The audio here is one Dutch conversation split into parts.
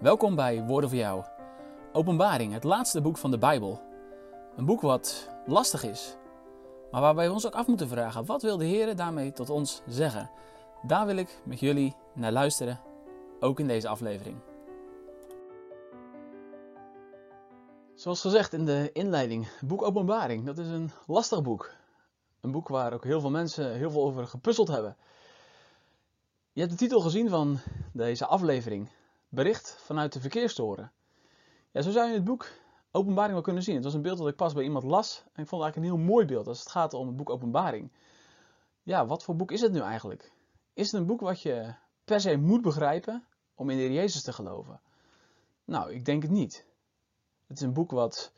Welkom bij Woorden voor jou. Openbaring, het laatste boek van de Bijbel. Een boek wat lastig is, maar waarbij we ons ook af moeten vragen: wat wil de Heer daarmee tot ons zeggen? Daar wil ik met jullie naar luisteren, ook in deze aflevering. Zoals gezegd in de inleiding, boek Openbaring, dat is een lastig boek. Een boek waar ook heel veel mensen heel veel over gepuzzeld hebben. Je hebt de titel gezien van deze aflevering bericht vanuit de verkeerstoren. Ja, zo zou je het boek Openbaring wel kunnen zien. Het was een beeld dat ik pas bij iemand las en ik vond het eigenlijk een heel mooi beeld als het gaat om het boek Openbaring. Ja, wat voor boek is het nu eigenlijk? Is het een boek wat je per se moet begrijpen om in de Heer Jezus te geloven? Nou, ik denk het niet. Het is een boek wat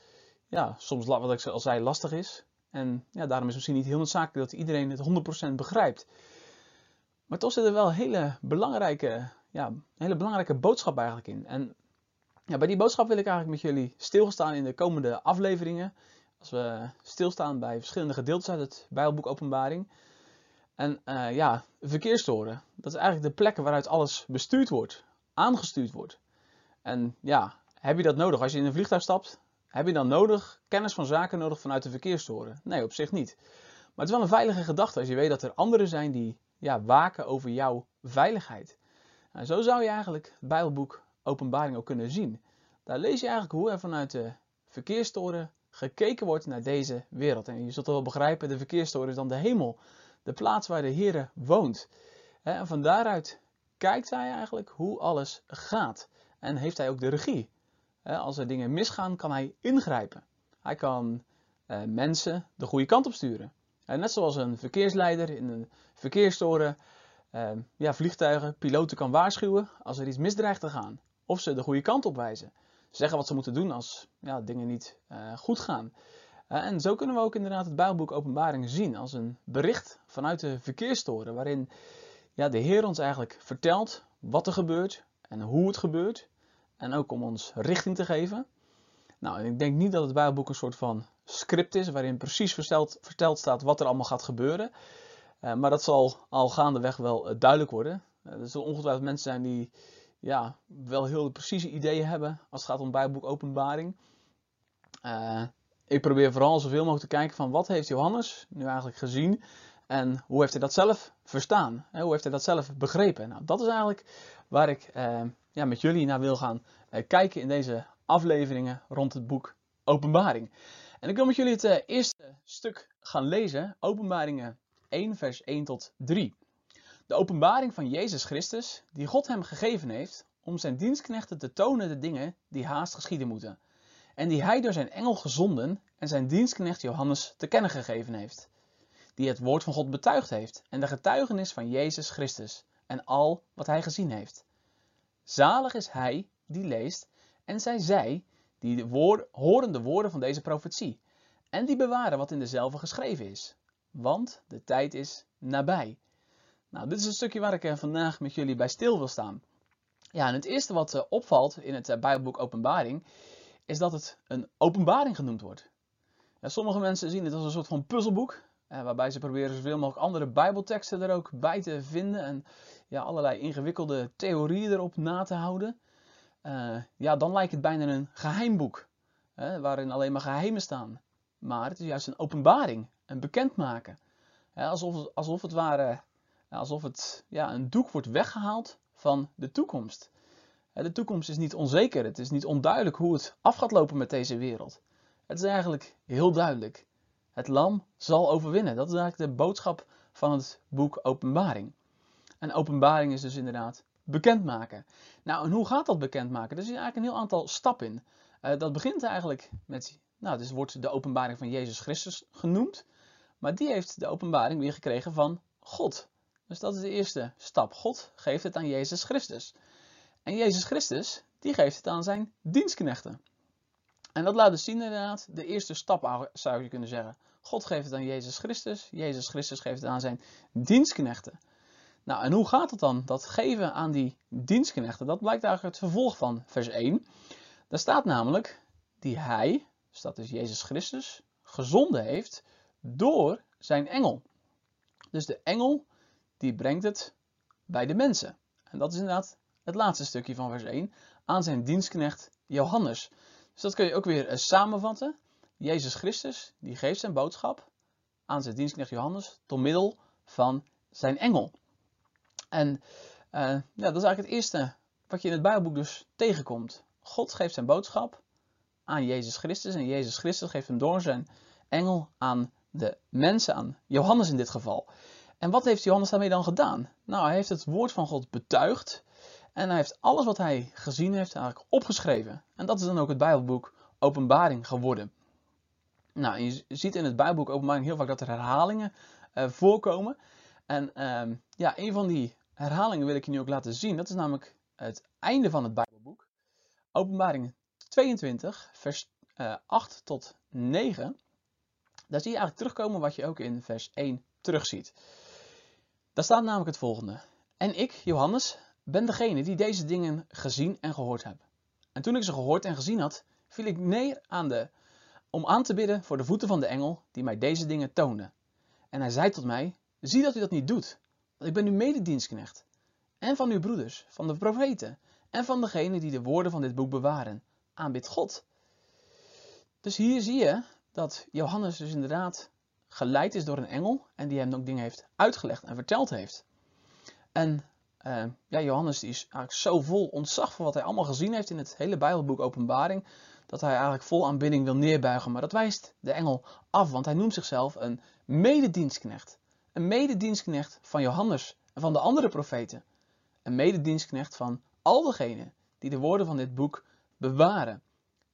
ja, soms, wat ik al zei, lastig is. En ja, daarom is het misschien niet heel noodzakelijk dat iedereen het 100% begrijpt. Maar toch zit er wel hele belangrijke ja, een hele belangrijke boodschap eigenlijk in. En ja, bij die boodschap wil ik eigenlijk met jullie stilstaan in de komende afleveringen. Als we stilstaan bij verschillende gedeeltes uit het Bijbelboek Openbaring. En uh, ja, verkeerstoren. Dat is eigenlijk de plek waaruit alles bestuurd wordt, aangestuurd wordt. En ja, heb je dat nodig? Als je in een vliegtuig stapt, heb je dan nodig kennis van zaken nodig vanuit de verkeerstoren? Nee, op zich niet. Maar het is wel een veilige gedachte als je weet dat er anderen zijn die ja, waken over jouw veiligheid. En zo zou je eigenlijk het Bijbelboek Openbaring ook kunnen zien. Daar lees je eigenlijk hoe er vanuit de verkeerstoren gekeken wordt naar deze wereld. En je zult wel begrijpen, de verkeerstoren is dan de hemel, de plaats waar de Heer woont. En van daaruit kijkt hij eigenlijk hoe alles gaat. En heeft hij ook de regie. Als er dingen misgaan, kan hij ingrijpen. Hij kan eh, mensen de goede kant op sturen. net zoals een verkeersleider in een verkeerstoren Ehm, ja, vliegtuigen, piloten kan waarschuwen als er iets misdreigt te gaan. Of ze de goede kant op wijzen. Zeggen wat ze moeten doen als ja, dingen niet uh, goed gaan. Uh, en zo kunnen we ook inderdaad het Bijbelboek Openbaring zien als een bericht vanuit de verkeerstoren. Waarin ja, de Heer ons eigenlijk vertelt wat er gebeurt en hoe het gebeurt. En ook om ons richting te geven. Nou, en ik denk niet dat het Bijbelboek een soort van script is waarin precies verteld staat wat er allemaal gaat gebeuren. Eh, maar dat zal al gaandeweg wel eh, duidelijk worden. Uh, er zullen ongetwijfeld mensen zijn die ja, wel heel precieze ideeën hebben als het gaat om Bijbelboek Openbaring. ik probeer vooral zoveel mogelijk te kijken van wat heeft Johannes nu eigenlijk gezien en hoe heeft hij dat zelf verstaan? Hè? Hoe heeft hij dat zelf begrepen? Nou, dat is eigenlijk waar ik ja, met jullie naar wil gaan kijken in deze afleveringen rond het boek Openbaring. En ik wil met jullie het eerste stuk gaan lezen, Openbaringen 1, vers 1 tot 3. De openbaring van Jezus Christus, die God hem gegeven heeft, om zijn dienstknechten te tonen de dingen die haast geschieden moeten. En die hij door zijn engel gezonden en zijn dienstknecht Johannes te kennen gegeven heeft. Die het woord van God betuigd heeft en de getuigenis van Jezus Christus en al wat hij gezien heeft. Zalig is hij die leest en zij zij die de woord, horen de woorden van deze profetie en die bewaren wat in dezelfde geschreven is want de tijd is nabij. Nou, dit is een stukje waar ik eh, vandaag met jullie bij stil wil staan. Ja, en het eerste wat eh, opvalt in het eh, Bijbelboek Openbaring, is dat het een openbaring genoemd wordt. Ja, sommige mensen zien het als een soort van puzzelboek, waarbij ze proberen zoveel mogelijk andere Bijbelteksten er ook bij te vinden en ja, allerlei ingewikkelde theorieën erop na te houden. ja, dan lijkt het bijna een geheimboek, waarin alleen maar geheimen staan. Maar het is juist een openbaring, een bekendmaken. alsof, alsof het ware, alsof het ja, een doek wordt weggehaald van de toekomst. De toekomst is niet onzeker, het is niet onduidelijk hoe het af gaat lopen met deze wereld. Het is eigenlijk heel duidelijk. Het lam zal overwinnen. Dat is eigenlijk de boodschap van het boek Openbaring. En openbaring is dus inderdaad bekendmaken. Nou, en hoe gaat dat bekendmaken? Er zit eigenlijk een heel aantal stappen in. Uh, dat begint eigenlijk met, nou, dus wordt de openbaring van Jezus Christus genoemd. Maar die heeft de openbaring weer gekregen van God. Dus dat is de eerste stap. God geeft het aan Jezus Christus. En Jezus Christus, die geeft het aan zijn dienstknechten. En dat laat dus zien inderdaad de eerste stap zou je kunnen zeggen. God geeft het aan Jezus Christus. Jezus Christus geeft het aan zijn dienstknechten. Nou, en hoe gaat het dan? Dat geven aan die dienstknechten, dat blijkt eigenlijk het vervolg van vers 1. Daar staat namelijk die hij, dus dat is Jezus Christus, gezonden heeft door zijn engel. Dus de engel die brengt het bij de mensen. En dat is inderdaad het laatste stukje van vers 1. aan zijn dienstknecht Johannes. Dus dat kun je ook weer uh, samenvatten. Jezus Christus, die geeft zijn boodschap aan zijn dienstknecht Johannes door middel van zijn engel. En uh, ja, dat is eigenlijk het eerste wat je in het Bijbelboek dus tegenkomt. God geeft zijn boodschap aan Jezus Christus en Jezus Christus geeft hem door zijn engel aan de mensen, aan Johannes in dit geval. En wat heeft Johannes daarmee dan gedaan? Nou, hij heeft het woord van God betuigd en hij heeft alles wat hij gezien heeft eigenlijk opgeschreven. En dat is dan ook het Bijbelboek Openbaring geworden. Nou, je ziet in het Bijbelboek Openbaring heel vaak dat er herhalingen uh, voorkomen. En uh, ja, een van die herhalingen wil ik je nu ook laten zien. Dat is namelijk het einde van het Bijbelboek. Openbaring 22, vers uh, eh, 8 tot 9. Daar zie je eigenlijk terugkomen wat je ook in vers 1 terugziet. Daar staat namelijk het volgende. En ik, Johannes, ben degene die deze dingen gezien en gehoord heb. En toen ik ze gehoord en gezien had, viel ik neer aan de, om aan te bidden voor de voeten van de engel die mij deze dingen toonde. En hij zei tot mij, zie dat u dat niet doet, want ik ben uw mededienstknecht. En van uw broeders, van de profeten, en van degenen die de woorden van dit boek bewaren. Aanbid God. Dus hier zie je dat Johannes dus inderdaad geleid is door een engel en die hem ook dingen heeft uitgelegd en verteld heeft. En uh, ja, Johannes die is eigenlijk zo vol ontzag voor wat hij allemaal gezien heeft in het hele Bijbelboek Openbaring, dat hij eigenlijk vol aanbidding wil neerbuigen. Maar dat wijst de engel af, want hij noemt zichzelf een mededienstknecht. Een mededienstknecht van Johannes en van de andere profeten. Een mededienstknecht van al degenen die de woorden van dit boek bewaren.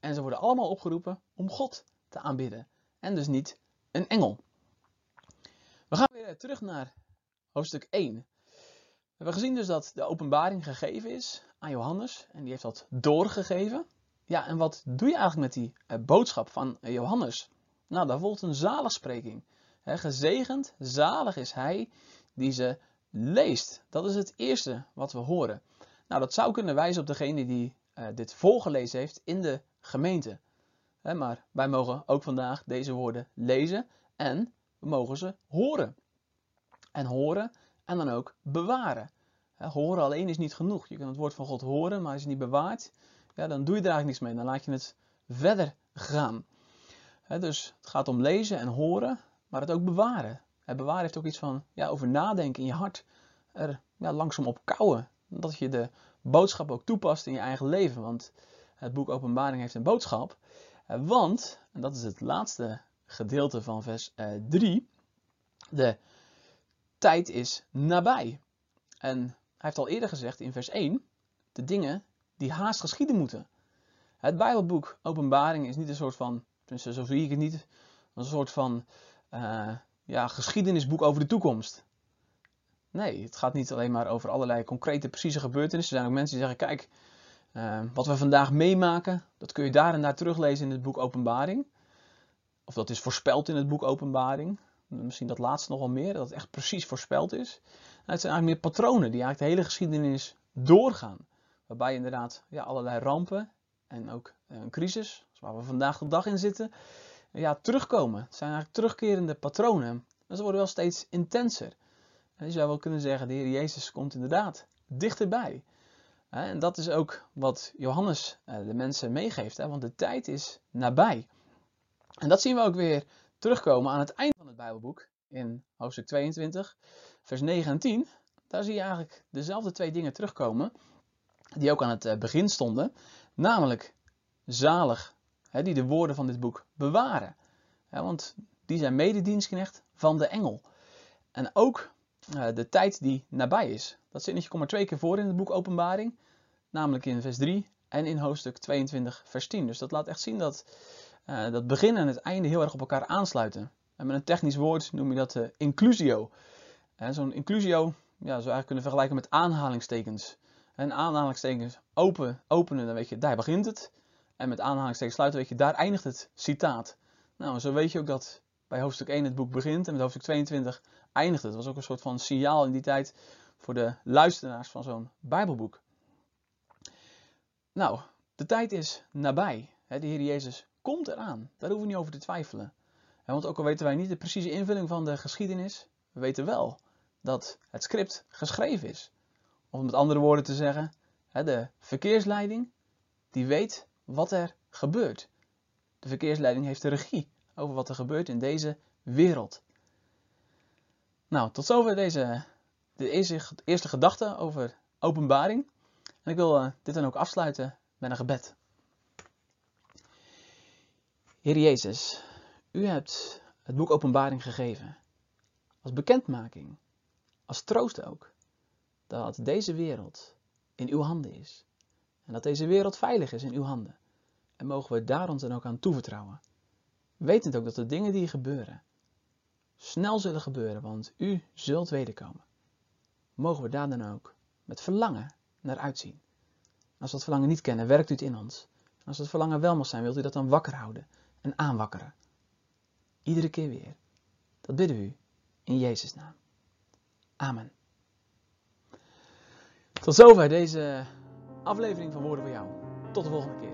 En ze worden allemaal opgeroepen om God te aanbidden. En dus niet een engel. We gaan weer terug naar hoofdstuk 1. We hebben gezien dus dat de openbaring gegeven is aan Johannes. En die heeft dat doorgegeven. Ja, en wat doe je eigenlijk met die eh, boodschap van Johannes? Nou, daar volgt een zaligspreking. He, gezegend, zalig is hij die ze leest. Dat is het eerste wat we horen. Nou, dat zou kunnen wijzen op degene die uh, dit voorgelezen heeft in de gemeente. Maar wij mogen ook vandaag deze woorden lezen en we mogen ze horen. En horen en dan ook bewaren. horen alleen is niet genoeg. Je kan het woord van God horen, maar als je het niet bewaart, ja, dan doe je er eigenlijk niks mee. Dan laat je het verder gaan. dus het gaat om lezen en horen, maar het ook bewaren. Bewaren heeft ook iets van ja, over nadenken in je hart. Er ja, langzaam op kouwen. Dat je de boodschap ook toepast in je eigen leven. Want het boek Openbaring heeft een boodschap. Eh, want, en dat is het laatste gedeelte van vers 3, eh, de tijd is nabij. En hij heeft al eerder gezegd in vers 1, de dingen die haast geschieden moeten. Het Bijbelboek Openbaring is niet een soort van, tenminste zo zie ik het niet, een soort van uh, ja, geschiedenisboek over de toekomst. Nee, het gaat niet alleen maar over allerlei concrete, precieze gebeurtenissen. Er zijn ook mensen die zeggen: kijk, uh, wat we vandaag meemaken, dat kun je daar en daar teruglezen in het boek Openbaring. Of dat is voorspeld in het boek Openbaring. Misschien dat laatste nog wel meer, dat het echt precies voorspeld is. Nou, het zijn eigenlijk meer patronen die eigenlijk de hele geschiedenis doorgaan. Waarbij inderdaad ja, allerlei rampen en ook eh, een crisis, waar we vandaag de dag in zitten, ja, terugkomen. Het zijn eigenlijk terugkerende patronen. En ze worden wel steeds intenser. En je zou wel kunnen zeggen, de Heer Jezus komt inderdaad dichterbij. En dat is ook wat Johannes eh, de mensen meegeeft, want de tijd is nabij. En dat zien we ook weer terugkomen aan het eind van het Bijbelboek, in hoofdstuk 22, vers 9 en 10. Daar zie je eigenlijk dezelfde twee dingen terugkomen, die ook aan het eh, begin stonden. Namelijk zalig, die de woorden van dit boek bewaren. Want die zijn mededienstknecht van de engel. En ook de tijd die nabij is. Dat zinnetje komt er twee keer voor in het boek Openbaring, namelijk in vers 3 en in hoofdstuk 22, vers 10. Dus dat laat echt zien dat uh, dat begin en het einde heel erg op elkaar aansluiten. En met een technisch woord noem je dat uh, inclusio. Zo'n inclusio ja, zou eigenlijk kunnen vergelijken met aanhalingstekens. En aanhalingstekens open, openen, dan weet je, daar begint het. En met aanhalingstekens sluiten, weet je, daar eindigt het citaat. Nou, zo weet je ook dat bij hoofdstuk 1 het boek begint en met hoofdstuk 22 eindigt het. Dat was ook een soort van signaal in die tijd voor de luisteraars van zo'n Bijbelboek. Nou, de tijd is nabij. De Heer Jezus komt eraan. Daar hoeven we niet over te twijfelen. Want ook al weten wij niet de precieze invulling van de geschiedenis, we weten wel dat het script geschreven is. Om met andere woorden te zeggen, de verkeersleiding die weet wat er gebeurt. De verkeersleiding heeft de regie over wat er gebeurt in deze wereld. Nou, tot zover deze, de eerste, eerste gedachte over openbaring. En ik wil uh, dit dan ook afsluiten met een gebed. Heer Jezus, u hebt het boek Openbaring gegeven. Als bekendmaking, als troost ook, dat deze wereld in uw handen is. En dat deze wereld veilig is in uw handen. En mogen we daar ons dan ook aan toevertrouwen. Wetend ook dat de dingen die gebeuren, snel zullen gebeuren, want u zult wederkomen. Mogen we daar dan ook met verlangen naar uitzien. Als we dat verlangen niet kennen, werkt u het in ons. Als het verlangen wel mag zijn, wilt u dat dan wakker houden en aanwakkeren. Iedere keer weer. Dat bidden we u in Jezus' naam. Amen. Tot zover deze aflevering van Woorden voor jou. Tot de volgende keer.